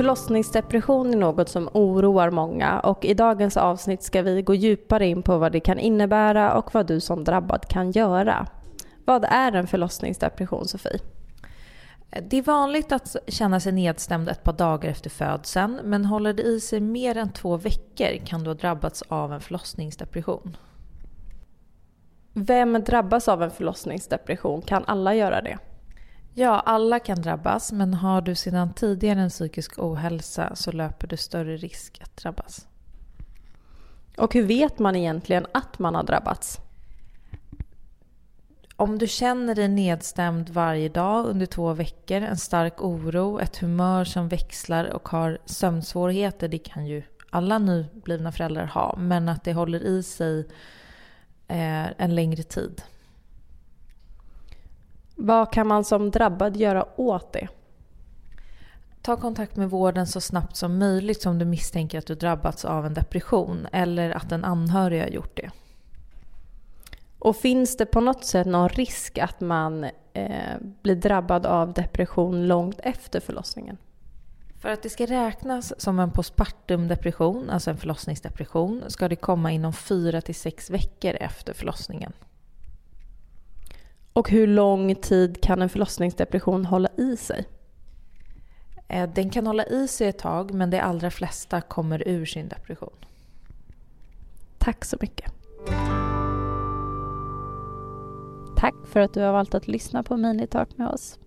Förlossningsdepression är något som oroar många och i dagens avsnitt ska vi gå djupare in på vad det kan innebära och vad du som drabbad kan göra. Vad är en förlossningsdepression, Sofie? Det är vanligt att känna sig nedstämd ett par dagar efter födseln men håller det i sig mer än två veckor kan du ha drabbats av en förlossningsdepression. Vem drabbas av en förlossningsdepression? Kan alla göra det? Ja, alla kan drabbas, men har du sedan tidigare en psykisk ohälsa så löper du större risk att drabbas. Och hur vet man egentligen att man har drabbats? Om du känner dig nedstämd varje dag under två veckor, en stark oro, ett humör som växlar och har sömnsvårigheter, det kan ju alla nyblivna föräldrar ha, men att det håller i sig eh, en längre tid. Vad kan man som drabbad göra åt det? Ta kontakt med vården så snabbt som möjligt om du misstänker att du drabbats av en depression eller att en anhörig har gjort det. Och finns det på något sätt någon risk att man eh, blir drabbad av depression långt efter förlossningen? För att det ska räknas som en postpartum depression, alltså en förlossningsdepression, ska det komma inom 4 till 6 veckor efter förlossningen. Och hur lång tid kan en förlossningsdepression hålla i sig? Eh, den kan hålla i sig ett tag men de allra flesta kommer ur sin depression. Tack så mycket. Tack för att du har valt att lyssna på Minitalk med oss.